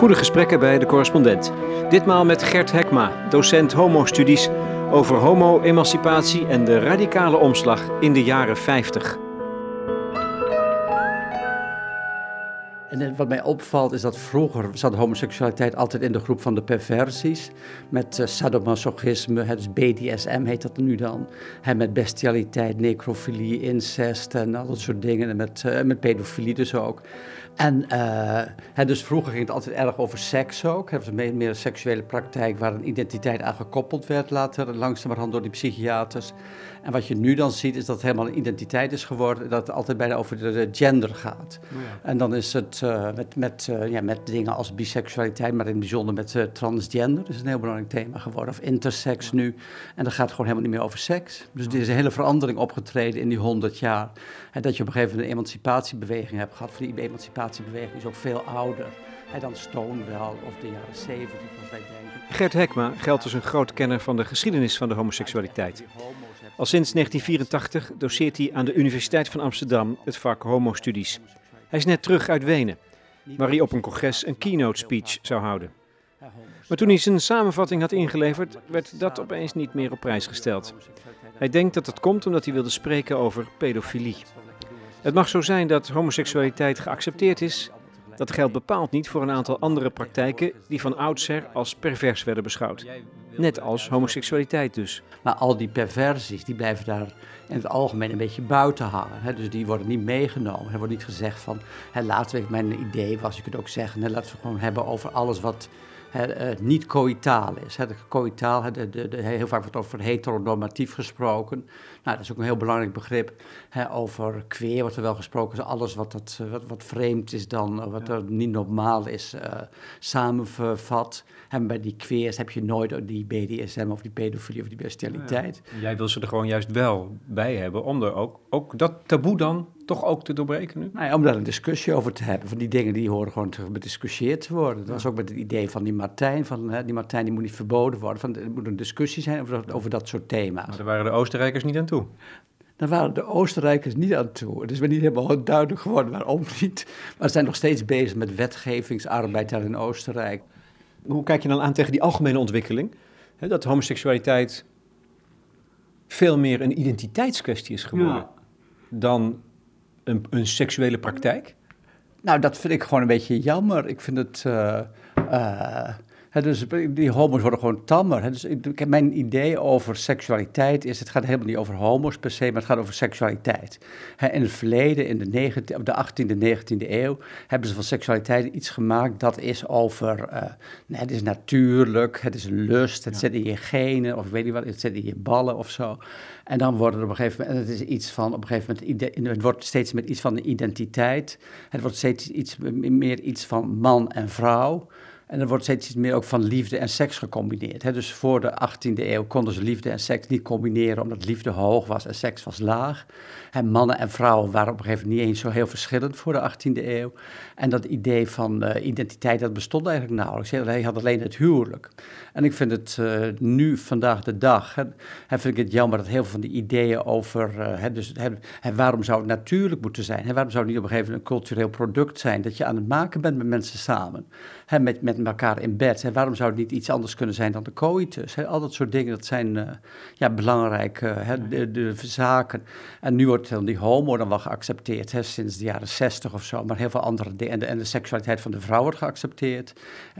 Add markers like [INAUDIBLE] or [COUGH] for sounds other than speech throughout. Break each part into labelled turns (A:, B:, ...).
A: Goede gesprekken bij de correspondent. Ditmaal met Gert Hekma, docent homo-studies over homo-emancipatie en de radicale omslag in de jaren 50.
B: Wat mij opvalt is dat vroeger zat homoseksualiteit altijd in de groep van de perversies. Met uh, sadomasochisme, het BDSM heet dat nu dan. Met bestialiteit, necrofilie, incest en al dat soort dingen. En met, uh, met pedofilie dus ook. En uh, dus vroeger ging het altijd erg over seks ook. Het was meer, meer een seksuele praktijk waar een identiteit aan gekoppeld werd later, langzamerhand door die psychiaters. En wat je nu dan ziet is dat het helemaal een identiteit is geworden, dat het altijd bijna over de gender gaat. Oh ja. En dan is het uh, met, met, uh, ja, met dingen als biseksualiteit, maar in het bijzonder met uh, transgender, is een heel belangrijk thema geworden, of intersex ja. nu. En dat gaat gewoon helemaal niet meer over seks. Dus er is een hele verandering opgetreden in die honderd jaar. En dat je op een gegeven moment een emancipatiebeweging hebt gehad. Voor die emancipatiebeweging is ook veel ouder en dan Stonewall of de jaren zeventig, zoals wij denken.
A: Gert Hekma geldt als een groot kenner van de geschiedenis van de homoseksualiteit. Al sinds 1984 doseert hij aan de Universiteit van Amsterdam het vak homostudies. Hij is net terug uit Wenen, waar hij op een congres een keynote speech zou houden. Maar toen hij zijn samenvatting had ingeleverd, werd dat opeens niet meer op prijs gesteld. Hij denkt dat het komt omdat hij wilde spreken over pedofilie. Het mag zo zijn dat homoseksualiteit geaccepteerd is. Dat geldt bepaald niet voor een aantal andere praktijken die van oudsher als pervers werden beschouwd. Net als homoseksualiteit dus.
B: Maar al die perversies die blijven daar in het algemeen een beetje buiten hangen. Hè? Dus die worden niet meegenomen. Er wordt niet gezegd van, hè, laten we, mijn idee was, je kunt ook zeggen, hè, laten we gewoon hebben over alles wat hè, uh, niet coïtaal is. Hè? De coïtaal, hè, de, de, de, heel vaak wordt over heteronormatief gesproken. Nou, dat is ook een heel belangrijk begrip. Hè, over queer wordt er wel gesproken, dus alles wat, dat, wat, wat vreemd is dan, wat er niet normaal is, uh, samenvat. En bij die queers heb je nooit die BDSM of die pedofilie of die bestialiteit.
A: Ja, jij wil ze er gewoon juist wel bij hebben, om er ook, ook dat taboe dan toch ook te doorbreken nu?
B: Nou ja, om daar een discussie over te hebben. Van die dingen die horen gewoon te bediscussieerd te worden. Dat ja. was ook met het idee van die Martijn. Van, hè, die Martijn die moet niet verboden worden. Van, er moet een discussie zijn over dat, over dat soort thema's.
A: Maar daar waren de Oostenrijkers niet aan toe.
B: Daar waren de Oostenrijkers niet aan toe. Het is me niet helemaal duidelijk geworden waarom niet. Maar ze zijn nog steeds bezig met wetgevingsarbeid daar in Oostenrijk.
A: Hoe kijk je dan aan tegen die algemene ontwikkeling? Hè, dat homoseksualiteit veel meer een identiteitskwestie is geworden ja. dan een, een, seksuele praktijk?
B: Nou, dat vind ik gewoon een beetje jammer. Ik vind het. Uh, uh, He, dus die homo's worden gewoon tammer. He, dus ik, mijn idee over seksualiteit is, het gaat helemaal niet over homo's per se, maar het gaat over seksualiteit. He, in het verleden, in de, 19, de 18e, 19e eeuw, hebben ze van seksualiteit iets gemaakt dat is over, uh, nee, het is natuurlijk, het is lust, het ja. zit in je genen, of weet niet wat, het zit in je ballen of zo. En dan wordt het op een gegeven moment, het is iets van, op een gegeven moment, het wordt steeds met iets van de identiteit. Het wordt steeds iets meer iets van man en vrouw. En er wordt steeds meer ook van liefde en seks gecombineerd. Hè? Dus voor de 18e eeuw konden ze liefde en seks niet combineren, omdat liefde hoog was en seks was laag. En mannen en vrouwen waren op een gegeven moment niet eens zo heel verschillend voor de 18e eeuw. En dat idee van uh, identiteit, dat bestond eigenlijk nauwelijks. Hij had alleen het huwelijk. En ik vind het uh, nu, vandaag de dag, hè, vind ik het jammer dat heel veel van die ideeën over, uh, hè, dus, waarom zou het natuurlijk moeten zijn? Hè? Waarom zou het niet op een gegeven moment een cultureel product zijn dat je aan het maken bent met mensen samen? Hè, met, met elkaar in bed. Hè? Waarom zou het niet iets anders kunnen zijn dan de coitus? Al dat soort dingen, dat zijn uh, ja, belangrijke hè, de, de, zaken. En nu wordt die homo dan wel geaccepteerd, hè, sinds de jaren zestig of zo. Maar heel veel andere dingen. En de, en de seksualiteit van de vrouw wordt geaccepteerd.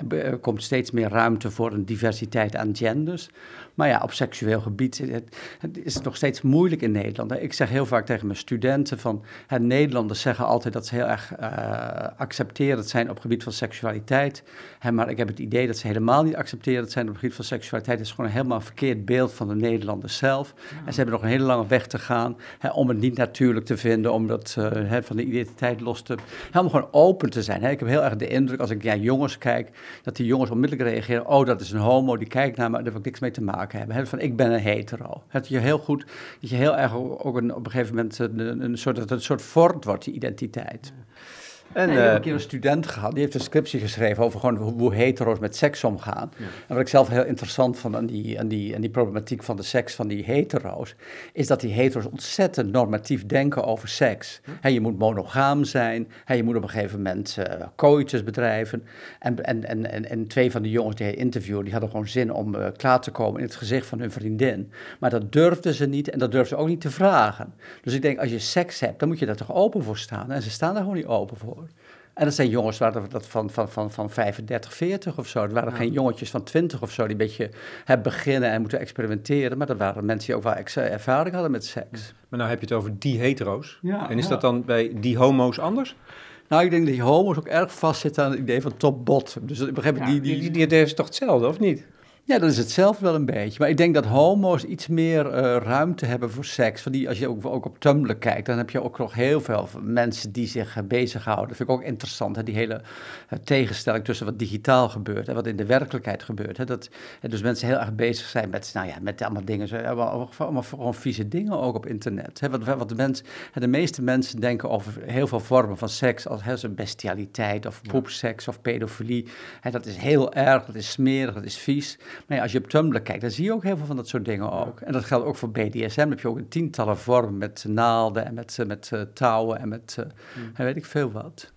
B: Er komt steeds meer ruimte voor een diversiteit aan genders. Maar ja, op seksueel gebied het is het nog steeds moeilijk in Nederland. Ik zeg heel vaak tegen mijn studenten van... Hè, Nederlanders zeggen altijd dat ze heel erg uh, accepterend zijn op het gebied van seksualiteit. Hè, maar ik heb het idee dat ze helemaal niet accepterend zijn op het gebied van seksualiteit. Het is gewoon een helemaal verkeerd beeld van de Nederlanders zelf. Ja. En ze hebben nog een hele lange weg te gaan hè, om het niet natuurlijk te vinden, om dat uh, hè, van de identiteit los te... Helemaal gewoon open te zijn. Hè. Ik heb heel erg de indruk, als ik naar jongens kijk, dat die jongens onmiddellijk reageren... oh, dat is een homo, die kijkt naar me, daar heb ik niks mee te maken hebben. Hè, van, ik ben een hetero. Dat je heel goed, dat je heel erg ook een, op een gegeven moment een, een soort, dat het een soort vormt wordt, die identiteit. En, ik heb een keer een student gehad, die heeft een scriptie geschreven over gewoon hoe, hetero's met seks omgaan. En wat ik zelf heel interessant vond aan die, aan, die, aan die problematiek van de seks van die hetero's, is dat die hetero's ontzettend normatief denken over seks. je moet monogaam zijn, je moet op een gegeven moment uh, kooitjes bedrijven. En, en, en, en, twee van de jongens die hij interviewde, die hadden gewoon zin om uh, klaar te komen in het gezicht van hun vriendin. Maar dat durfden ze niet en dat durfden ze ook niet te vragen. Dus ik denk, als je seks hebt, dan moet je daar toch open voor staan. En ze staan daar gewoon niet open voor. En dat zijn jongens waar dat van, van, van, van 35, 40 of zo. Dat waren geen jongetjes van 20 of zo die een beetje hebben beginnen en moeten experimenteren. Maar dat waren mensen die ook wel ervaring hadden met seks.
A: Maar nou heb je het over die hetero's. Ja, en is dat dan bij die homo's anders?
B: Nou, ik denk dat die homo's ook erg vastzitten aan het idee van top-bot. Dus begrijp,
A: die, die, die, die, die is toch hetzelfde, of niet?
B: Ja, dat is hetzelfde wel een beetje. Maar ik denk dat homo's iets meer uh, ruimte hebben voor seks. Van die, als je ook, ook, op Tumblr kijkt, dan heb je ook nog heel veel mensen die zich uh, bezighouden. Dat vind ik ook interessant, hè? die hele uh, tegenstelling tussen wat digitaal gebeurt en wat in de werkelijkheid gebeurt. Hè? Dat, dus mensen heel erg bezig zijn met, nou ja, met allemaal dingen, zo, allemaal, allemaal gewoon vieze dingen ook op internet. Hè? Wat, wat de, mens, de meeste mensen denken over heel veel vormen van seks als hè, bestialiteit of poepseks of pedofilie. Hè? Dat is heel erg, dat is smerig, dat is vies. Maar ja, als je op Tumblr kijkt, dan zie je ook heel veel van dat soort dingen ook. En dat geldt ook voor BDSM. Dan heb je ook een tientallen vormen met naalden en met, met uh, touwen en met uh, weet ik veel wat.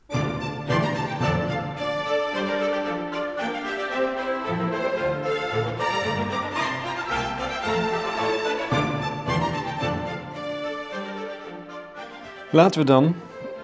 A: Laten we dan,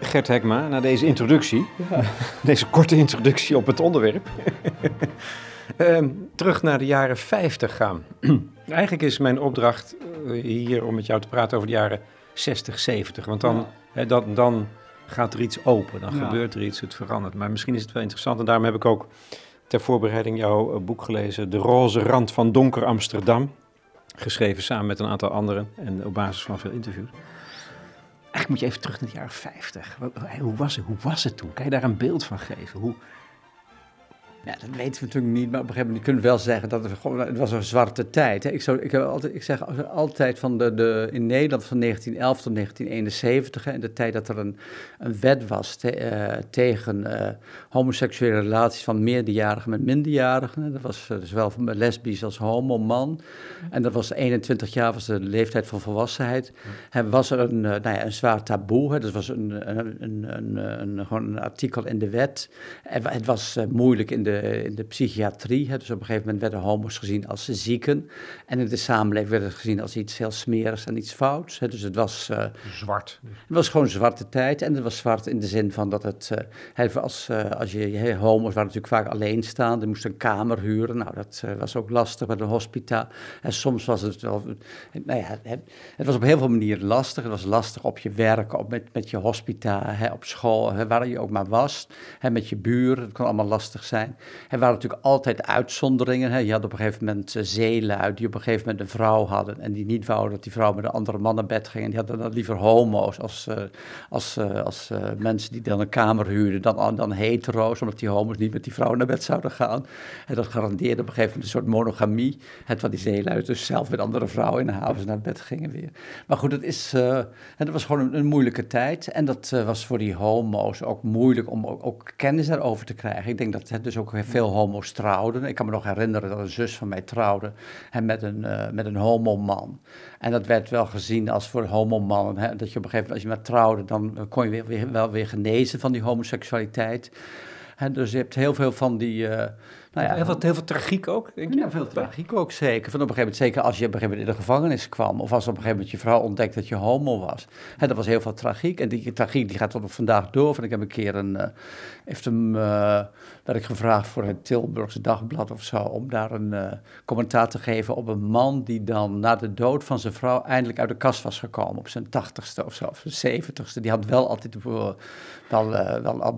A: Gert Hekma, na deze introductie, ja. [LAUGHS] deze korte introductie op het onderwerp, [LAUGHS] Ehm, terug naar de jaren 50 gaan. [CLEARS THROAT] Eigenlijk is mijn opdracht eh, hier om met jou te praten over de jaren 60, 70. Want dan, dan, dan gaat er iets open, dan gebeurt er iets, het verandert. Maar misschien is het wel interessant en daarom heb ik ook ter voorbereiding jouw eh, boek gelezen, De Roze Rand van Donker Amsterdam. Geschreven samen met een aantal anderen en op basis van veel interviews. Eigenlijk moet je even terug naar de jaren 50. Hoe was het, hoe was het toen? Kan je daar een beeld van geven? Hoe,
B: ja, dat weten we natuurlijk niet, maar op een gegeven moment kunnen we wel zeggen dat het, het was een zwarte tijd. Hè. Ik, ik, ik zeg altijd van de, de, in Nederland van 1911 tot 1971, hè, in de tijd dat er een, een wet was eh, tegen uh, homoseksuele relaties van meerderjarigen met minderjarigen. Dat was zowel lesbisch als homo man. En dat was 21 jaar, was de leeftijd van volwassenheid. En was er een, nou ja, een zwaar taboe. Hè. Dat was een, een, een, een, gewoon een artikel in de wet. Het was moeilijk in de in de psychiatrie. Hè, dus op een gegeven moment werden homo's gezien als zieken. En in de samenleving werd het gezien als iets heel smerigs en iets fouts. Hè, dus het was... Uh,
A: zwart.
B: Het was gewoon zwarte tijd. En het was zwart in de zin van dat het... Uh, als, uh, als je... homo's waren natuurlijk vaak alleenstaande. Moesten een kamer huren. Nou, dat was ook lastig met een hospita. En soms was het wel... Nou ja, het, het, was op heel veel manieren lastig. Het was lastig op je werk, op, met, met je hospita, hè, op school, hè, waar je ook maar was. Hè, met je buren. Het kon allemaal lastig zijn. Er waren natuurlijk altijd uitzonderingen. Hè. Je had op een gegeven moment uh, zeelui die op een gegeven moment een vrouw hadden en die niet wouden dat die vrouw met een andere man naar bed ging. En die hadden dan liever homo's als, uh, als, uh, als mensen die dan een kamer huurden dan, dan hetero's, omdat die homo's niet met die vrouw naar bed zouden gaan. En dat garandeerde op een gegeven moment een soort monogamie. Het wat die zeelui dus zelf met andere vrouwen in de havens naar bed gingen weer. Maar goed, het, is, het was gewoon een, een, moeilijke tijd. En dat was voor die homo's ook moeilijk om ook, ook kennis daarover te krijgen. Ik denk dat het dus ook veel homo's trouwden. Ik kan me nog herinneren dat een zus van mij trouwde en met een, uh, met een homoman. En dat werd wel gezien als voor homomannen, dat je op een gegeven moment, als je maar trouwde, dan kon je weer, wel weer genezen van die homoseksualiteit. Hè, dus je hebt heel veel van die... Uh,
A: nou ja, heel, veel, heel veel tragiek ook, denk je?
B: Ja, veel tragiek ook, zeker. Van op een gegeven moment, zeker als je op een gegeven moment in de gevangenis kwam... of als op een gegeven moment je vrouw ontdekt dat je homo was. Hè, dat was heel veel tragiek. En die tragiek die gaat tot op vandaag door. Van ik heb een keer een... Uh, heeft hem, uh, werd ik gevraagd voor het Tilburgse Dagblad of zo... om daar een uh, commentaar te geven op een man... die dan na de dood van zijn vrouw eindelijk uit de kast was gekomen... op zijn tachtigste of zo, of zijn zeventigste. Die had wel altijd wel,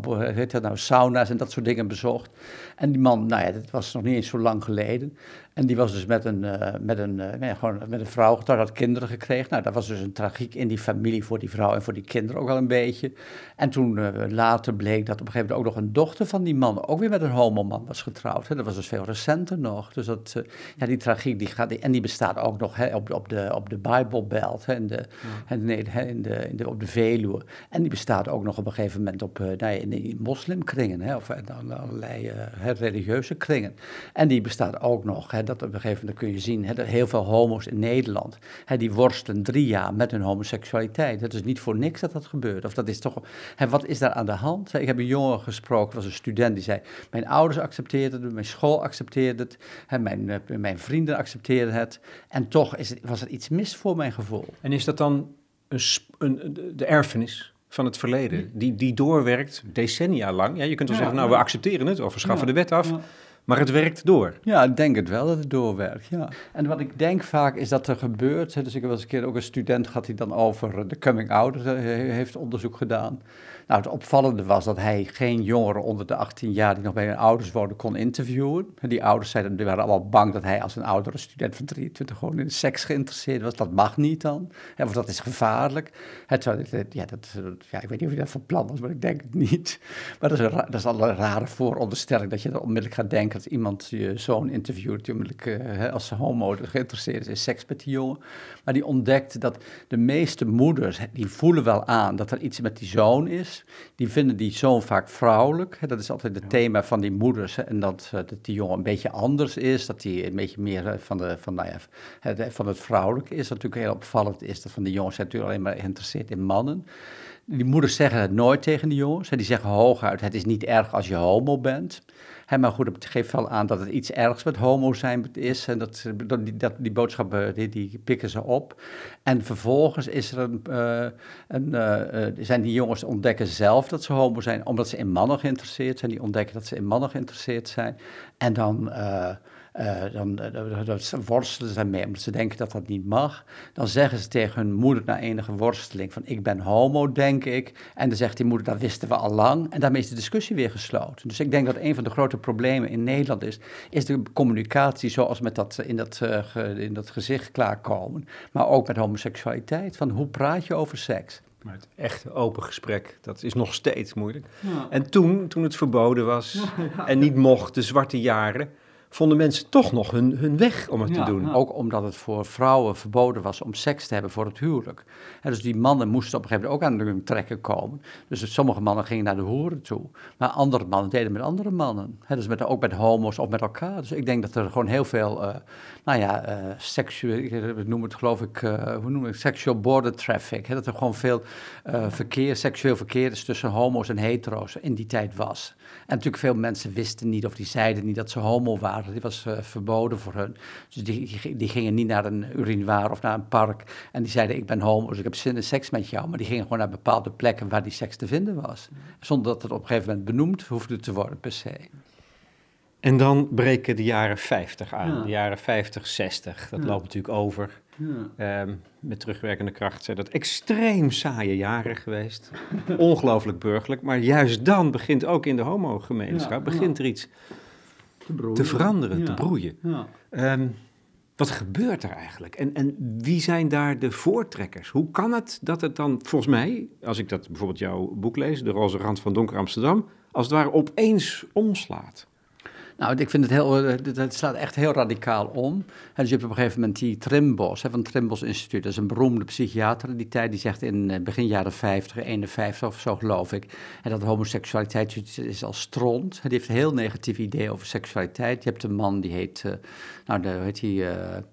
B: wel heet dat nou, sauna's en dat soort dingen bezocht. En die man, nou ja, dat was nog niet eens zo lang geleden. En die was dus met een, uh, met een, uh, nee, gewoon met een vrouw getrouwd, had kinderen gekregen. Nou, dat was dus een tragiek in die familie voor die vrouw en voor die kinderen ook wel een beetje. En toen uh, later bleek dat op een gegeven moment ook nog een dochter van die man ook weer met een homoman was getrouwd. Hè. Dat was dus veel recenter nog. Dus dat, ja, die tragiek, die gaat, en die bestaat ook nog hè, op, op, de, op de Bible Belt, hè, in de, ja. nee, hè, in de, in de, op de Veluwe. En die bestaat ook nog op een gegeven moment op, nou ja, in, die moslimkringen, hè, of allerlei religieuze kringen. En die bestaat ook nog, hè, dat op een gegeven moment kun je zien, hè, dat heel veel homo's in Nederland, hè, die worstelen drie jaar met hun homoseksualiteit. Het is niet voor niks dat dat gebeurt. Of dat is toch, hè, wat is daar aan de hand? Ik heb een jongen gesproken, was een student, die zei, mijn ouders accepteerden het, mijn school accepteerde het, hè, mijn, eh, mijn vrienden accepteerden het. En toch is het, was er iets mis voor mijn gevoel.
A: En is dat dan een, een, de erfenis van het verleden, die, die doorwerkt decennia lang. Ja, je kunt wel zeggen, nou, we accepteren het of we schaffen de wet af. Maar het werkt door.
B: Ja, ik denk het wel dat het doorwerkt, ja. En wat ik denk vaak is dat er gebeurt, dus ik heb wel eens een keer ook een student gehad die dan over de coming out heeft onderzoek gedaan. Nou, het opvallende was dat hij geen jongeren onder de 18 jaar die nog bij hun ouders woonden kon interviewen. Die ouders zeiden, die waren allemaal bang dat hij als een oudere student van 23 gewoon in seks geïnteresseerd was. Dat mag niet dan, want dat is gevaarlijk. Het, ja, dat, ja, ik weet niet of je dat van plan was, maar ik denk het niet. [LAUGHS] Maar dat is, een, dat is al een rare vooronderstelling dat je dan onmiddellijk gaat denken dat iemand je zoon interviewt die onmiddellijk uh, als homo geïnteresseerd is in seks met die jongen. Maar die ontdekt dat de meeste moeders, die voelen wel aan dat er iets met die zoon is. Die vinden die zoon vaak vrouwelijk. Dat is altijd het thema van die moeders. En dat, uh, dat die jongen een beetje anders is. Dat hij een beetje meer uh, van, de, van, nou ja, van het vrouwelijke is. Wat natuurlijk heel opvallend is. Dat van die jongens zijn natuurlijk alleen maar geïnteresseerd in mannen. Die moeders zeggen het nooit tegen die jongens. Die zeggen hooguit, het is niet erg als je homo bent maar goed, het geeft wel aan dat het iets ergs met homo zijn is. En dat, die, dat, die boodschappen, die, die pikken ze op. En vervolgens is er een, uh, een uh, zijn die jongens ontdekken zelf dat ze homo zijn, omdat ze in mannen geïnteresseerd zijn. Die ontdekken dat ze in mannen geïnteresseerd zijn. En dan... dan dat worstelen ze daarmee, omdat ze denken dat dat niet mag. Dan zeggen ze tegen hun moeder na enige worsteling van ik ben homo, denk ik. En dan zegt die moeder, dat wisten we al lang. En daarmee is de discussie weer gesloten. Dus ik denk dat een van de grote problemen in Nederland is, is de communicatie zoals met dat, in, dat, uh, in dat gezicht klaarkomen. Maar ook met homoseksualiteit, van hoe praat je over seks?
A: Maar het echte open gesprek, dat is nog steeds moeilijk. Ja. En toen, toen het verboden was ja, [LAUGHS] ja. en niet mocht, de zwarte jaren vonden mensen toch nog hun, hun weg om het te doen.
B: Ook omdat het voor vrouwen verboden was om seks te hebben voor het huwelijk. dus die mannen moesten op een gegeven moment ook aan hun trekken komen. Dus sommige mannen gingen naar de hoeren toe. Maar andere mannen deden met andere mannen. dus met, ook met homo's of met elkaar. Dus ik denk dat er gewoon heel veel, uh, nou ja, uh, seksueel, we noemen het geloof ik, uh, hoe we het, sexual border traffic. dat er gewoon veel verkeer, seksueel verkeer is tussen homo's en hetero's in die tijd was. En natuurlijk veel mensen wisten niet of die zeiden niet dat ze homo waren. Die was uh, verboden voor hun. Dus die, die, gingen niet naar een urinoir of naar een park. En die zeiden: Ik ben homo, dus ik heb zin in seks met jou. Maar die gingen gewoon naar bepaalde plekken waar die seks te vinden was. Zonder dat het op een gegeven moment benoemd hoefde te worden, per se.
A: En dan breken de jaren 50 aan, de jaren 50, 60. Dat loopt natuurlijk over. Ja. Um, met terugwerkende kracht zijn dat extreem saaie jaren geweest. [LAUGHS] Ongelooflijk burgerlijk. Maar juist dan begint ook in de homogemeenschap begint er iets te, te veranderen, te broeien. Ja. Um, wat gebeurt er eigenlijk? En, en wie zijn daar de voortrekkers? Hoe kan het dat het dan, volgens mij, als ik dat bijvoorbeeld jouw boek lees, De Roze Rand van Donker Amsterdam, als het ware opeens omslaat?
B: Nou, ik vind het heel, het eh, slaat echt heel radicaal om. En dus je hebt op een gegeven moment die Trimbos, hè, van het Trimbos Instituut, dat is een beroemde psychiater in die tijd, die zegt in eh, begin jaren 50, 51 of zo geloof ik, en dat homoseksualiteit is als stront. Hij heeft een heel negatief idee over seksualiteit. Je hebt een man die heet, uh, nou, de, heet hij...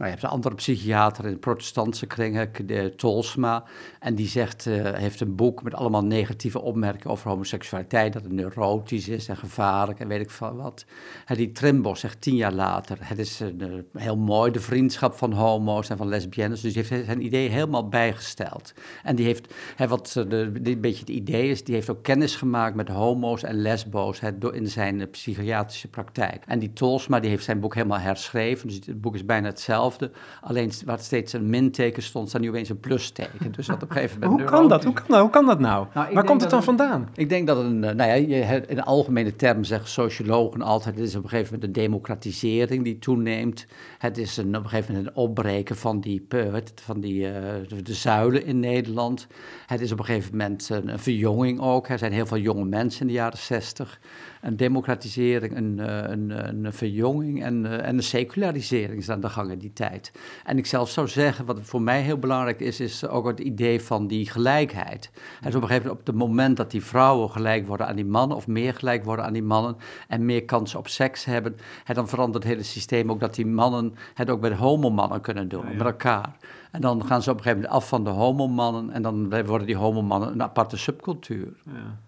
B: nou, je hebt een andere psychiater in de protestantse kringen, de Tolsma. En die zegt, uh, heeft een boek met allemaal negatieve opmerkingen over homoseksualiteit. Dat het neurotisch is en gevaarlijk en weet ik veel wat. En die Trimbos zegt tien jaar later, het is een, heel mooi, de vriendschap van homo's en van lesbiennes. Dus die heeft zijn idee helemaal bijgesteld. En die heeft, hè, wat een beetje het idee is, die heeft ook kennis gemaakt met homo's en lesbo's hè, in zijn psychiatrische praktijk. En die Tolsma, die heeft zijn boek helemaal herschreven. Dus het boek is bijna hetzelfde hetzelfde. Alleen waar het steeds een minteken stond, staat nu opeens een plusteken. Dus dat op een gegeven moment...
A: Hoe kan dat? Hoe kan dat, Hoe kan dat nou?
B: Nou,
A: Waar komt het dan vandaan?
B: Ik denk dat een, eh, nou ja, je, in algemene termen zeggen sociologen altijd, het is op een gegeven moment een democratisering die toeneemt. Het is een, op een gegeven moment een opbreken van die, van die eh, de, de zuilen in Nederland. Het is op een gegeven moment een, een verjonging ook. Er zijn heel veel jonge mensen in de jaren zestig. Een democratisering, een, eh, een, een verjonging en, eh, en een secularisering is aan de gang in die tijd. En ik zelf zou zeggen, wat voor mij heel belangrijk is, is ook het idee van die gelijkheid. En op een gegeven moment, op het moment dat die vrouwen gelijk worden aan die mannen, of meer gelijk worden aan die mannen, en meer kansen op seks hebben, hè, dan verandert het hele systeem ook dat die mannen het ook bij de homomannen kunnen doen, met elkaar. En dan gaan ze op een gegeven moment af van de homomannen, en dan worden die homomannen een aparte subcultuur.
A: Ja.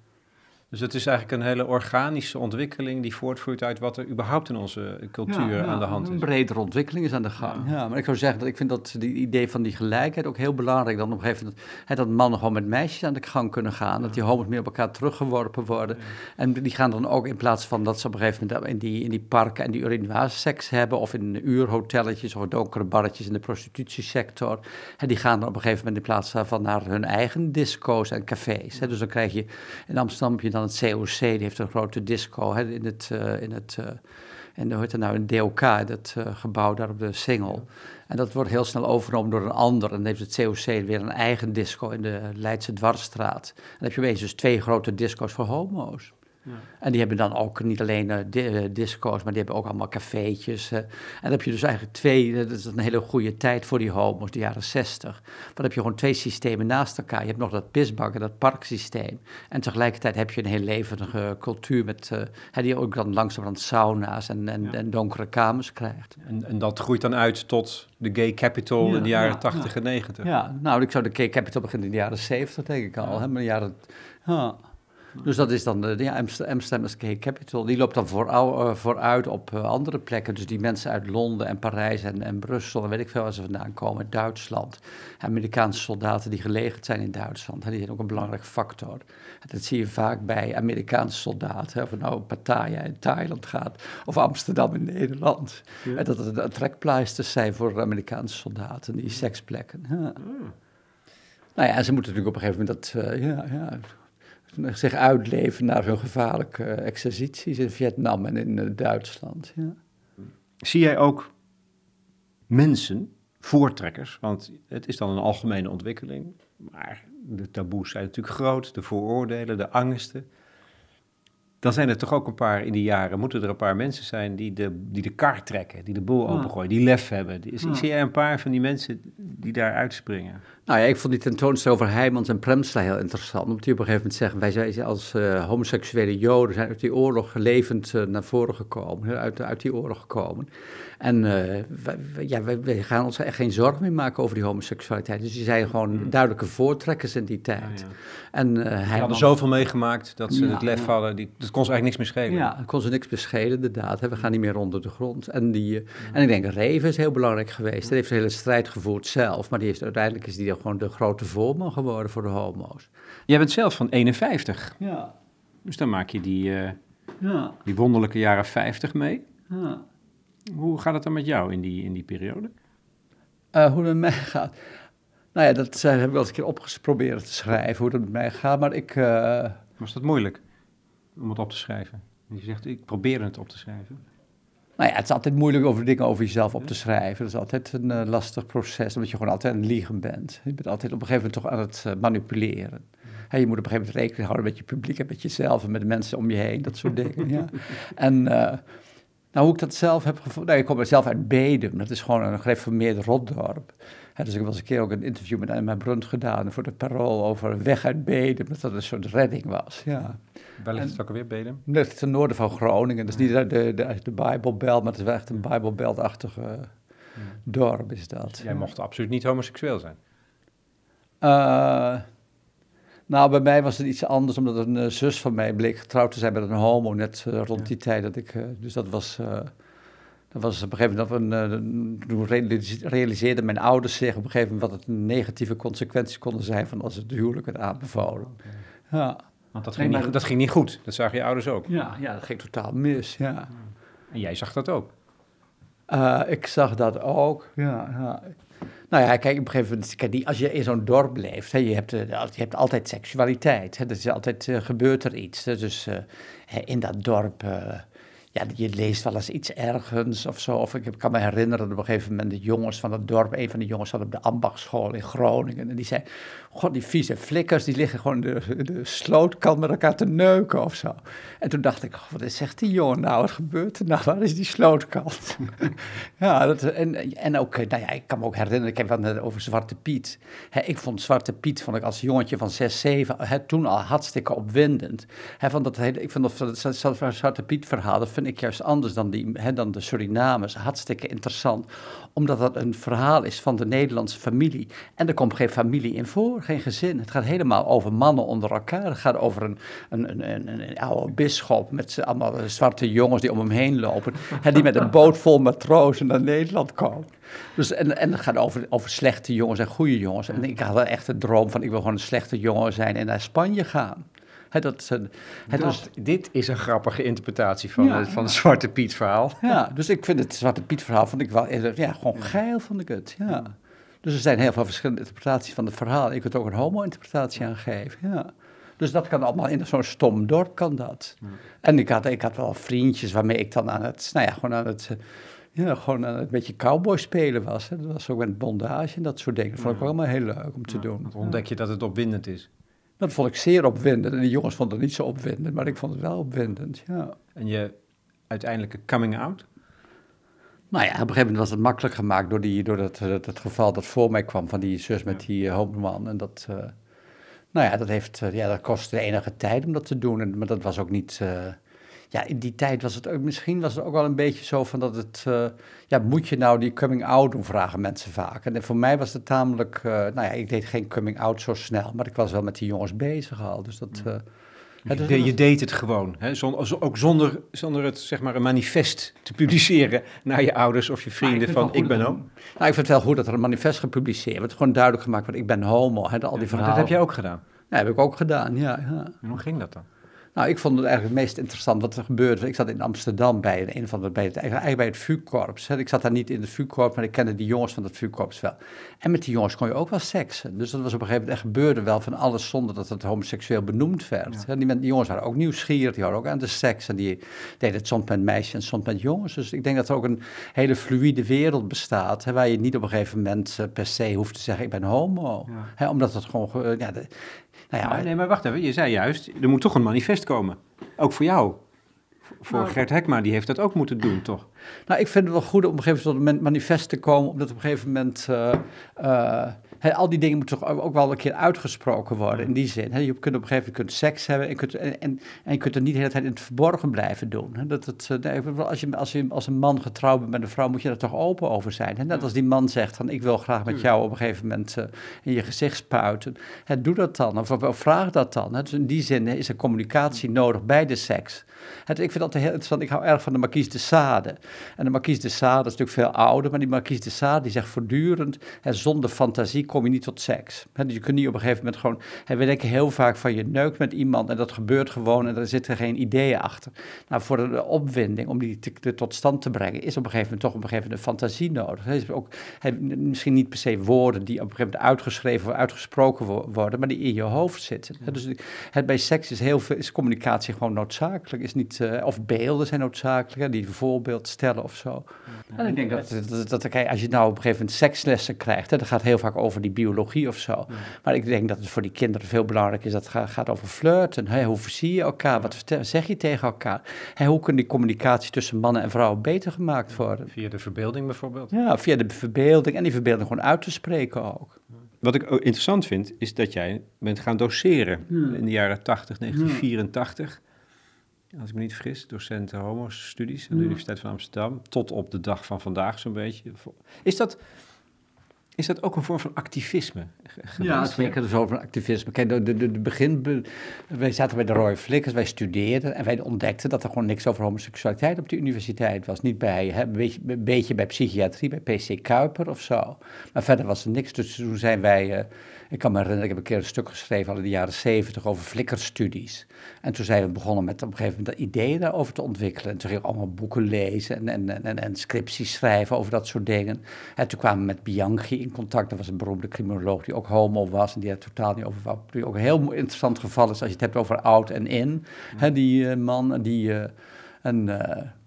A: Dus het is eigenlijk een hele organische ontwikkeling die voortvloeit uit wat er überhaupt in onze cultuur
B: Ja,
A: aan de hand
B: Een
A: is.
B: bredere ontwikkeling is aan de gang. Ja. maar ik zou zeggen dat ik vind dat die idee van die gelijkheid ook heel belangrijk. Dan op een gegeven moment hè, dat mannen gewoon met meisjes aan de gang kunnen gaan. Dat die homo's meer op elkaar teruggeworpen worden. En die gaan dan ook in plaats van dat ze op een gegeven moment in die, in die parken en die urinoirs seks hebben. Of in uurhotelletjes of donkere barretjes in de prostitutiesector. Hè, die gaan dan op een gegeven moment in plaats daarvan naar hun eigen disco's en cafés. Hè. Dus dan krijg je in Amsterdam heb je dan het COC, die heeft een grote disco hè, in het, eh, in het eh, en hoe heet het nou, in DOK, dat eh, gebouw daar op de Singel. En dat wordt heel snel overgenomen door een ander. En dan heeft het COC weer een eigen disco in de Leidse Dwarsstraat. En dan heb je opeens dus twee grote disco's voor homo's. En die hebben dan ook niet alleen eh, di- eh, disco's, maar die hebben ook allemaal cafeetjes. eh. en dan heb je dus eigenlijk twee, dat is een hele goede tijd voor die homo's, de jaren zestig. Dan heb je gewoon twee systemen naast elkaar. Je hebt nog dat pisbak en dat parksysteem. En tegelijkertijd heb je een heel levendige cultuur met, eh, hè, die ook dan langzamerhand sauna's en, en, en donkere kamers krijgt.
A: En, en dat groeit dan uit tot de gay capital
B: Ja,
A: in de jaren
B: ja,
A: 80 en 90.
B: Ja, nou, ik zou de Gay Capital beginnen in de jaren 70, denk ik al. Hè, maar de jaren, ja. Dus dat is dan de ja, Amst- Amsterdam is Gay Capital. Die loopt dan voorou- eh, vooruit op eh, andere plekken. Dus die mensen uit Londen en Parijs en, en Brussel en weet ik veel waar ze vandaan komen, Duitsland. Amerikaanse soldaten die gelegerd zijn in Duitsland, die zijn ook een belangrijk factor. Dat zie je vaak bij Amerikaanse soldaten. Hè, of het nou Pattaya in Thailand gaat of Amsterdam in Nederland. En dat het trekpleisters zijn voor Amerikaanse soldaten, die seksplekken. Ja. Nou ja, en ze moeten natuurlijk op een gegeven moment dat, eh, ja, ja, zich uitleven naar hun gevaarlijke eh, exercities in Vietnam en in eh, Duitsland. Ja.
A: Zie jij ook mensen, voortrekkers, want het is dan een algemene ontwikkeling, maar de taboes zijn natuurlijk groot, de vooroordelen, de angsten. Dan zijn er toch ook een paar in die jaren, moeten er een paar mensen zijn die de, die de kar trekken, die de boel
B: Ja.
A: opengooien, die lef hebben. Die,
B: Ja.
A: Zie jij een paar van die mensen die daar uitspringen?
B: Nou ja, ik vond die tentoonstelling over Heijmans en Premsla heel interessant. Omdat die op een gegeven moment zeggen, wij zijn als eh, homoseksuele joden zijn uit die oorlog levend eh, naar voren gekomen. Uit, uit die oorlog gekomen. En eh, wij, ja, wij, wij gaan ons echt geen zorgen meer maken over die homoseksualiteit. Dus die zijn gewoon duidelijke voortrekkers in die tijd. En eh
A: Ze hadden zoveel meegemaakt dat ze
B: Ja,
A: het lef
B: ja.
A: hadden. Die, dat kon ze eigenlijk niks meer schelen.
B: Ja, dan kon ze niks beschelen, inderdaad. hè. We gaan niet meer onder de grond. En, die, en ik denk, Reven is heel belangrijk geweest. Hij heeft een hele strijd gevoerd zelf. Maar die heeft, uiteindelijk is die gewoon de grote voorman geworden voor de homo's.
A: Jij bent zelf van 51,
B: Ja,
A: dus dan maak je die, eh,
B: ja,
A: die wonderlijke jaren 50 mee.
B: ja.
A: Hoe gaat het dan met jou in die, in die periode?
B: Eh, hoe het met mij gaat? Nou ja, dat heb ik wel eens een keer opgeprobeerd te schrijven, hoe het met mij gaat. Maar ik... eh,
A: Was dat moeilijk om het op te schrijven? Je zegt, ik probeer het op te schrijven.
B: Nou ja, het is altijd moeilijk over dingen over jezelf op te schrijven. Dat is altijd een eh, lastig proces, omdat je gewoon altijd aan het liegen bent. Je bent altijd op een gegeven moment toch aan het eh, manipuleren. Je moet op een gegeven moment rekening houden met je publiek en met jezelf en met de mensen om je heen, dat soort [LAUGHS] dingen. ja. En eh, nou, hoe ik dat zelf heb gevoeld, nou, ik kom zelf uit Bedum, dat is gewoon een gereformeerd rotdorp. Dus ik heb wel eens een keer ook een interview met Emma Brunt gedaan voor de Parool over weg uit Bedum, dat dat een soort redding was, ja.
A: Waar ligt het ook alweer, Bedem?
B: Dat is ten noorden van Groningen. Dat is niet de, de, de, de Bijbelbelt, maar het is wel echt een Bijbelbeltachtige dorp is dat.
A: Jij mocht absoluut niet homoseksueel zijn.
B: Eh, nou, bij mij was het iets anders, omdat een eh, zus van mij bleek getrouwd te zijn met een homo, net eh, rond die tijd dat ik... dus dat was... eh, dat was op een gegeven moment, dat we, een, toen realis- realiseerden mijn ouders zich op een gegeven moment wat het negatieve consequenties konden zijn van als het huwelijk werd aanbevolen. Ja,
A: Want dat
B: Nee,
A: ging,
B: maar-
A: niet, dat ging niet goed. Dat zagen je ouders ook.
B: ja, ja, dat ging totaal mis, ja.
A: En jij zag dat ook.
B: Uh, ik zag dat ook. Ja, ja. Nou ja, kijk, op een gegeven moment, kijk, als je in zo'n dorp leeft, hè, je, hebt, je hebt altijd seksualiteit. Hè, er is altijd, uh, gebeurt er iets. Dus uh, in dat dorp ja, je leest wel eens iets ergens of zo. Of ik kan me herinneren dat op een gegeven moment de jongens van het dorp, een van de jongens zat op de ambachtschool in Groningen. En die zei, god, die vieze flikkers, die liggen gewoon de, slootkant met elkaar te neuken of zo. En toen dacht ik, wat zegt die jongen nou, wat gebeurt er nou, waar is die slootkant? [LAUGHS] ja, dat, en, en ook, nou ja, ik kan me ook herinneren, ik heb het over Zwarte Piet. ik vond Zwarte Piet, vond ik als jongetje van 6, 7, toen al hartstikke opwindend. He, van dat hele, ik vond dat, Zwarte Piet verhaal, ik juist anders dan, die, dan de Surinamers. Hartstikke interessant, omdat dat een verhaal is van de Nederlandse familie. En er komt geen familie in voor, geen gezin. Het gaat helemaal over mannen onder elkaar. Het gaat over een, een, een, een, een oude bisschop met allemaal zwarte jongens die om hem heen lopen. en die met een boot vol matrozen naar Nederland komen. Dus, en, en het gaat over, over slechte jongens en goede jongens. En ik had echt een droom van, ik wil gewoon een slechte jongen zijn en naar Spanje gaan
A: dat, dat, dit is een grappige interpretatie van, het, van het Zwarte Piet verhaal. [LAUGHS]
B: Ja, dus ik vind het Zwarte Piet verhaal vond ik wel, ja, gewoon geil vond ik het, ja. Dus er zijn heel veel verschillende interpretaties van het verhaal. Ik kunt ook een homo-interpretatie aan geven, ja. Dus dat kan allemaal in zo'n stom dorp, kan dat. En ik had, ik had wel vriendjes waarmee ik dan aan het, nou ja, gewoon aan het... Ja, gewoon aan het beetje cowboy spelen was. Hè. Dat was ook met bondage en dat soort dingen. Dat vond ik ook allemaal heel leuk om te doen.
A: Dan ontdek je dat het opwindend is.
B: Dat vond ik zeer opwindend. En de jongens vonden het niet zo opwindend, maar ik vond het wel opwindend, ja.
A: En je uiteindelijke coming out?
B: Nou ja, op een gegeven moment was het makkelijk gemaakt door, die, door dat, dat, geval dat voor mij kwam van die zus met die uh. En dat, uh, nou ja, dat, heeft, uh, ja, dat kostte enige tijd om dat te doen. En, maar dat was ook niet, ja, in die tijd was het ook, misschien was het ook wel een beetje zo van dat het, uh, ja, moet je nou die coming out doen, vragen mensen vaak. En voor mij was het tamelijk, uh, nou ja, ik deed geen coming out zo snel, maar ik was wel met die jongens bezig al, dus dat... Uh,
A: je, de, je, deed het gewoon, hè? Zonder, ook zonder, zonder het zeg maar een manifest te publiceren naar je ouders of je vrienden van ik ben homo.
B: Nou, ik vind het wel goed dat er een manifest gepubliceerd wordt, gewoon duidelijk gemaakt wordt ik ben homo, hè, al die verhalen.
A: dat heb jij ook gedaan?
B: Ja, heb ik ook gedaan, ja. ja.
A: En hoe ging dat dan?
B: Nou, ik vond het eigenlijk het meest interessant wat er gebeurde. Ik zat in Amsterdam bij een van de, bij het, eigenlijk bij het VU-korps. Ik zat daar niet in het VU-korps, maar ik kende die jongens van het VU-korps wel. En met die jongens kon je ook wel seksen. Dus dat was op een gegeven moment, er gebeurde wel van alles zonder dat het homoseksueel benoemd werd. Die, die, jongens waren ook nieuwsgierig, die waren ook aan de seks. En die deden het soms met meisjes en soms met jongens. Dus ik denk dat er ook een hele fluïde wereld bestaat, hè, waar je niet op een gegeven moment eh, per se hoeft te zeggen, ik ben homo. Hè, omdat het gewoon, ja, de,
A: nou ja, nee, maar wacht even. Je zei juist, er moet toch een manifest komen. Ook voor jou. Voor nou, Gert Hekma, die heeft dat ook moeten doen, toch?
B: Nou, ik vind het wel goed om op een gegeven moment tot een manifest te komen, omdat op een gegeven moment... Uh, uh, al die dingen moeten toch ook wel een keer uitgesproken worden, in die zin. je kunt op een gegeven moment seks hebben en, kunt, en, en, je kunt het niet de hele tijd in het verborgen blijven doen. Dat het, eh, als, je, als, je, als een man getrouwd bent met een vrouw, moet je daar toch open over zijn. Net als die man zegt, van, ik wil graag met jou op een gegeven moment in je gezicht spuiten. doe dat dan, of, of, vraag dat dan. Dus in die zin is er communicatie nodig bij de seks. Ik vind dat heel interessant, ik hou erg van de Marquise de Sade. En de Marquise de Sade is natuurlijk veel ouder, maar die Marquise de Sade die zegt voortdurend, zonder fantasie kom je niet tot seks. dus je kunt niet op een gegeven moment gewoon, we denken heel vaak van je neukt met iemand en dat gebeurt gewoon en er zitten geen ideeën achter. Nou, voor de opwinding, om die tot stand te brengen, is op een gegeven moment toch op een gegeven moment een fantasie nodig. is ook, misschien niet per se woorden die op een gegeven moment uitgeschreven of uitgesproken worden, maar die in je hoofd zitten. dus bij seks is heel veel, is communicatie gewoon noodzakelijk, niet, uh, of beelden zijn noodzakelijk, die voorbeeld stellen of zo. En ik denk dat, dat, dat, als je nou op een gegeven moment sekslessen krijgt, hè, dat gaat heel vaak over die biologie of zo. Maar ik denk dat het voor die kinderen veel belangrijk is dat het gaat, over flirten. Hè, hoe zie je elkaar? Wat zeg je tegen elkaar? Hè, hoe kan die communicatie tussen mannen en vrouwen beter gemaakt worden?
A: Via de verbeelding bijvoorbeeld?
B: Ja, via de verbeelding en die verbeelding gewoon uit te spreken ook.
A: Wat ik interessant vind, is dat jij bent gaan doseren in de jaren 80, 1984 als ik me niet vergis, docent homo-studies aan de Universiteit van Amsterdam, tot op de dag van vandaag zo'n beetje. Is dat, Is dat ook een vorm van activisme?
B: Ja, zeker. Dus over activisme. Kijk, de, de, de begin, wij zaten bij de Roy Flickers, wij studeerden en wij ontdekten dat er gewoon niks over homoseksualiteit op de universiteit was. Niet bij, hè, een, beetje, een beetje bij psychiatrie, bij PC Kuiper of zo. Maar verder was er niks. Dus toen zijn wij, uh, ik kan me herinneren, ik heb een keer een stuk geschreven al in de jaren zeventig over flikkerstudies. En toen zijn we begonnen met op een gegeven moment ideeën daarover te ontwikkelen. En toen gingen we allemaal boeken lezen en, en, en, en scripties schrijven over dat soort dingen. En toen kwamen we met Bianchi in contact. Dat was een beroemde criminoloog die ook homo was en die er totaal niet over wou. Die ook een heel interessant geval is als je het hebt over oud en in. Die uh, man, die... Uh, en uh,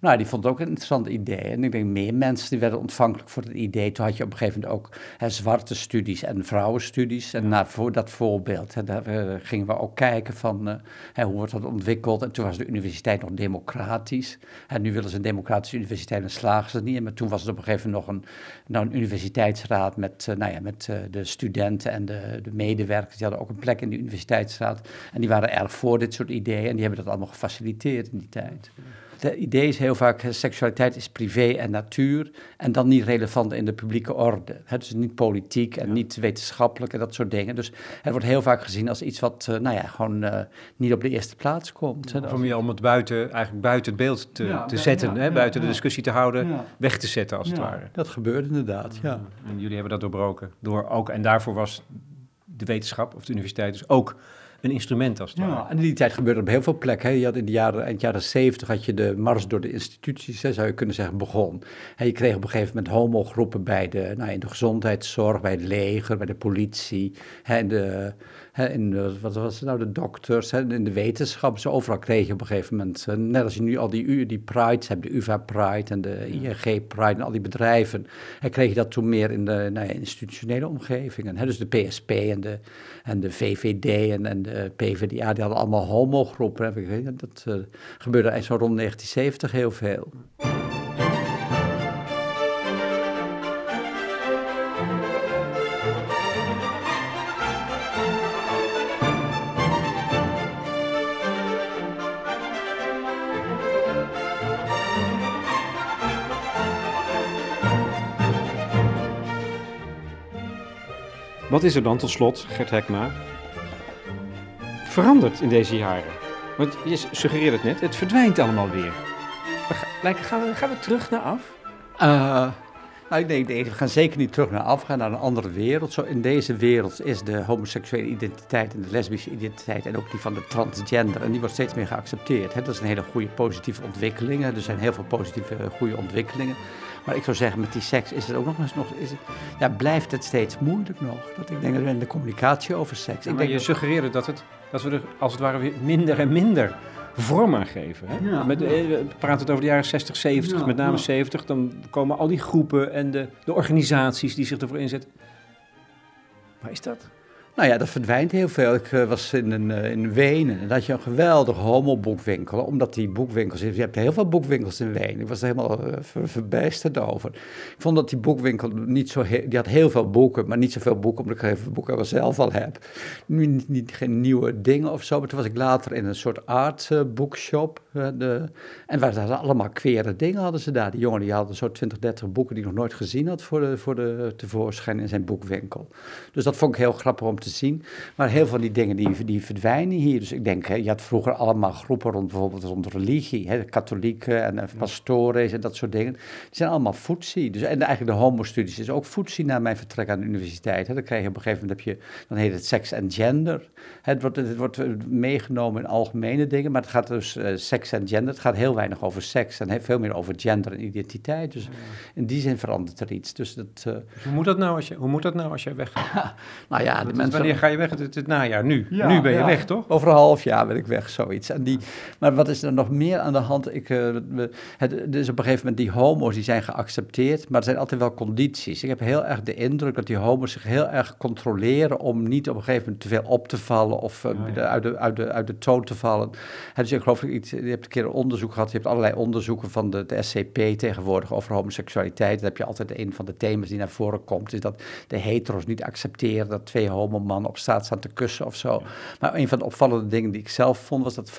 B: nou, die vond het ook een interessant idee. En ik denk meer mensen die werden ontvankelijk voor het idee. Toen had je op een gegeven moment ook hè, zwarte studies en vrouwenstudies. En nou, voor dat voorbeeld, hè, daar uh, gingen we ook kijken van uh, hè, hoe wordt dat ontwikkeld. En toen was de universiteit nog democratisch. En nu willen ze een democratische universiteit en slagen ze niet. Maar toen was het op een gegeven moment nog een, nou, een universiteitsraad met, nou ja, met de studenten en de, de medewerkers. Die hadden ook een plek in de universiteitsraad. En die waren erg voor dit soort ideeën. En die hebben dat allemaal gefaciliteerd in die tijd. Het idee is heel vaak, seksualiteit is privé en natuur en dan niet relevant in de publieke orde. Het is niet politiek en niet wetenschappelijk en dat soort dingen. Dus het wordt heel vaak gezien als iets wat, uh, nou ja, gewoon uh, niet op de eerste plaats komt.
A: Ja, om je om het buiten, eigenlijk buiten het beeld te, ja, te zetten, ja, hè, buiten de discussie te houden, weg te zetten als het ware.
B: Dat gebeurt inderdaad, ja.
A: En jullie hebben dat doorbroken. Door ook, en daarvoor was de wetenschap of de universiteit dus ook een instrument als het
B: ja,
A: ware.
B: En in die tijd gebeurde op heel veel plekken. Hè. Je had in de jaren, eind jaren zeventig had je de mars door de instituties, hè, zou je kunnen zeggen, begon. En je kreeg op een gegeven moment homogroepen bij de, nou, in de gezondheidszorg, bij het leger, bij de politie, hè, de, in de, wat was het nou, de dokters, hè, in de wetenschap. Zo overal kreeg je op een gegeven moment, uh, net als je nu al die, die prides hebt, de UvA Pride en de ING Pride en al die bedrijven, hè, kreeg je dat toen meer in de nou ja, institutionele omgevingen. Hè. Dus de PSP en de, en de VVD en, en de PvdA, die hadden allemaal homogroepen. Dat uh, gebeurde zo rond 1970 heel veel.
A: Wat is er dan tot slot, Gert Hekma, veranderd in deze jaren? Want je suggereerde het net, het verdwijnt allemaal weer. Lijken, gaan, we, gaan we terug naar af?
B: Uh, nou, ik denk, nee, we gaan zeker niet terug naar af, we gaan naar een andere wereld. Zo in deze wereld is de homoseksuele identiteit en de lesbische identiteit en ook die van de transgender, en die wordt steeds meer geaccepteerd. Hè. Dat is een hele goede positieve ontwikkeling. Er zijn heel veel positieve goede ontwikkelingen. Maar ik zou zeggen, met die seks is het ook nog eens nog. Is het, ja, blijft het steeds moeilijk nog. Dat ik denk dat in de communicatie over seks.
A: Ja,
B: ik
A: maar
B: denk
A: je suggereerde dat, het, dat we er als het ware weer minder en minder vorm aan geven. Hè?
B: Ja,
A: met,
B: ja.
A: We praten het over de jaren 60, 70,
B: Ja,
A: met name
B: ja.
A: 70. Dan komen al die groepen en de, de organisaties die zich ervoor inzetten. Waar is dat?
B: Nou ja, dat verdwijnt heel veel. Ik eh, was in, een, eh, in Wenen en had je een geweldige homoboekwinkel. Omdat die boekwinkels, je hebt heel veel boekwinkels in Wenen. Ik was helemaal eh, ver, verbijsterd over. Ik vond dat die boekwinkel niet zo, die had heel veel boeken, maar niet zoveel boeken, omdat ik veel boeken wel zelf al heb. Nu Niet, geen nieuwe dingen of zo, maar toen was ik later in een soort art bookshop. Eh, de, en waar hadden allemaal queere dingen hadden ze daar. Die jongen die hadden zo 20, 30 boeken die ik nog nooit gezien had voor de, voor de tevoorschijn in zijn boekwinkel. Dus dat vond ik heel grappig om te zien. Maar heel veel van die dingen die, die verdwijnen hier. Dus ik denk, hè, je had vroeger allemaal groepen rond bijvoorbeeld rond religie. Hè, de katholieken en eh, pastores en dat soort dingen. Die zijn allemaal footsie. Dus, en eigenlijk de homostudies is ook footsie na mijn vertrek aan de universiteit. Hè. Dan krijg je op een gegeven moment, heb je, dan heet het seks en gender. Het wordt, het wordt meegenomen in algemene dingen, maar het gaat dus eh, seks en gender. Het gaat heel weinig over seks en veel meer over gender en identiteit. Dus in die zin verandert er iets. Dus dat, eh,
A: Dus hoe moet dat nou als je, hoe moet dat nou als jij weggaat? [LAUGHS]
B: nou ja, de mensen...
A: Wanneer ga je weg? Het, het, het najaar, nu.
B: Ja,
A: nu ben je
B: ja.
A: weg, toch?
B: Over een half jaar ben ik weg, zoiets. En die, maar wat is er nog meer aan de hand? Ik, we- het, is op een gegeven moment die homo's die zijn geaccepteerd, maar er zijn altijd wel condities. Ik heb heel erg de indruk dat die homo's zich heel erg controleren om niet op een gegeven moment te veel op te vallen of eh, uit, de, uit, de, uit de toon te vallen. Dus ik geloof, dat iets, hebt een keer een onderzoek gehad, je hebt allerlei onderzoeken van de, de SCP tegenwoordig over homoseksualiteit. Dan heb je altijd een van de thema's die naar voren komt, is dat de hetero's niet accepteren dat twee homomannen op straat staan te kussen of zo. Maar een van de opvallende dingen die ik zelf vond, was dat 50%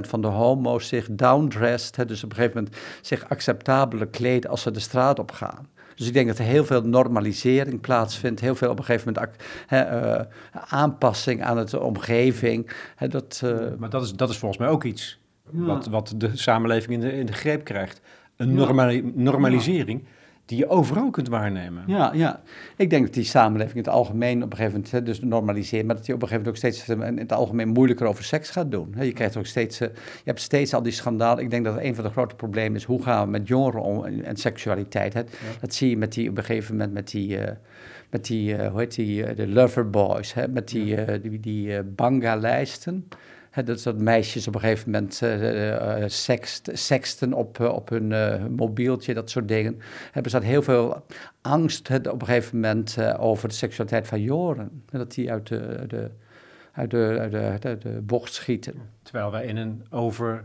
B: van de homo's zich downdressed, hè, dus op een gegeven moment zich acceptabeler kleden als ze de straat op gaan. Dus ik denk dat er heel veel normalisering plaatsvindt, heel veel op een gegeven moment uh, aanpassing aan de omgeving.
A: dat, maar dat is, dat is volgens mij ook iets wat, wat de samenleving in de, in de greep krijgt. Een normalisering die je overal kunt waarnemen.
B: Ja, ja. Ik denk dat die samenleving in het algemeen op een gegeven moment, hè, dus normaliseert, maar dat je op een gegeven moment ook steeds in het algemeen moeilijker over seks gaat doen. Je krijgt ook steeds, je hebt steeds al die schandalen. Ik denk dat een van de grote problemen is, hoe gaan we met jongeren om en seksualiteit. Hè? Dat zie je met die, op een gegeven moment met die, uh, met die uh, hoe heet die, uh, de lover boys, hè? met die, die, die banga-lijsten dat, dat meisjes op een gegeven moment uh, sext, sexten op, op hun mobieltje, dat soort dingen. Hebben ze heel veel angst op een gegeven moment over de seksualiteit van jongeren. Dat die uit de, de, uit de, uit de, de bocht schieten.
A: Terwijl wij in een over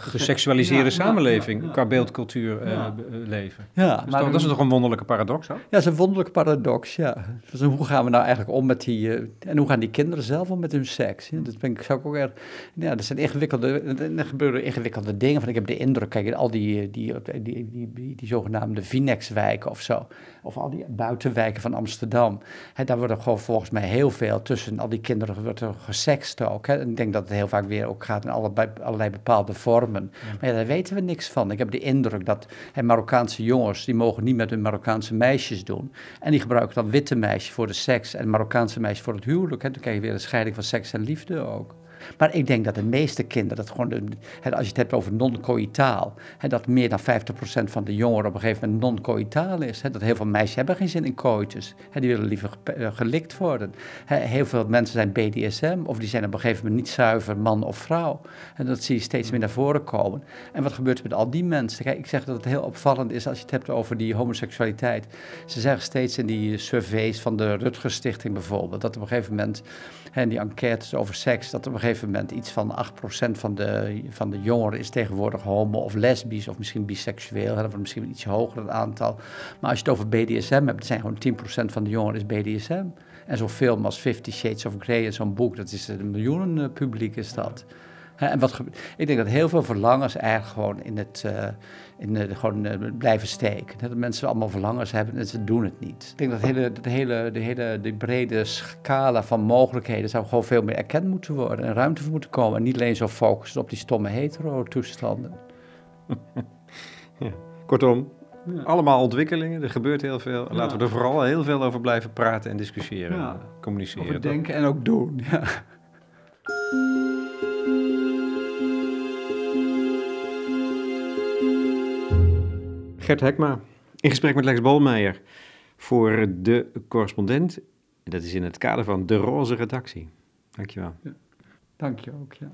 A: geseksualiseerde samenleving qua beeldcultuur uh, leven. Ja, maar dat is toch een wonderlijke paradox? Hoor? Ja,
B: dat is een wonderlijke paradox, ja. Dus hoe gaan we nou eigenlijk om met die... Uh, en hoe gaan die kinderen zelf om met hun seks? Ja, dat ben ik, zou ik ook erg... Ja, dat zijn ingewikkelde... Er gebeuren ingewikkelde dingen. Van, ik heb de indruk, kijk, al die, die, die, die, die, die zogenaamde Vinex-wijken of zo... of al die buitenwijken van Amsterdam... Hè, daar wordt er gewoon volgens mij heel veel tussen al die kinderen wordt er gesext ook. Hè. En ik denk dat het heel vaak weer ook gaat in allerlei, allerlei bepaalde vormen maar ja, daar weten we niks van. Ik heb de indruk dat hè, Marokkaanse jongens, die mogen niet met hun Marokkaanse meisjes doen. En die gebruiken dan witte meisjes voor de seks en Marokkaanse meisjes voor het huwelijk. Hè. Dan krijg je weer een scheiding van seks en liefde ook. Maar ik denk dat de meeste kinderen, dat gewoon als je het hebt over non-coïtaal, dat meer dan 50% van de jongeren op een gegeven moment non-coïtaal is. dat heel veel meisjes hebben geen zin in coitus. die willen liever eh, gelikt worden. heel veel mensen zijn BDSM of die zijn op een gegeven moment niet zuiver man of vrouw. En dat zie je steeds meer naar voren komen. En wat gebeurt er met al die mensen? Kijk, ik zeg dat het heel opvallend is als je het hebt over die homoseksualiteit. Ze zeggen steeds in die surveys van de Rutgers Stichting bijvoorbeeld, dat op een gegeven moment, en die enquêtes over seks, dat op een gegeven moment iets van 8% van de, van de jongeren is tegenwoordig homo of lesbisch of misschien biseksueel. Dat wordt misschien iets hoger het aantal. Maar als je het over BDSM hebt, zijn gewoon 10% van de jongeren is BDSM. En zo'n film als Fifty Shades of Grey, zo'n boek, dat is een miljoenen eh, publiek is dat. En wat, ik denk dat heel veel verlangens eigenlijk gewoon in het, uh, in de, gewoon uh, blijven steken. Dat mensen allemaal verlangens hebben en ze doen het niet. Ik denk dat, hele, de hele, de hele de brede scala van mogelijkheden zou gewoon veel meer erkend moeten worden en ruimte voor moeten komen. En niet alleen zo focussen op die stomme hetero-toestanden. [LAUGHS]
A: ja. Kortom, allemaal ontwikkelingen, er gebeurt heel veel. Laten we er vooral heel veel over blijven praten en discussiëren, ja. communiceren.
B: Over denken en ook doen.
A: Gert Hekma in gesprek met Lex Bolmeijer voor de correspondent. Dat is in het kader van de roze redactie. Dankjewel. Ja,
B: dank je ook, ja.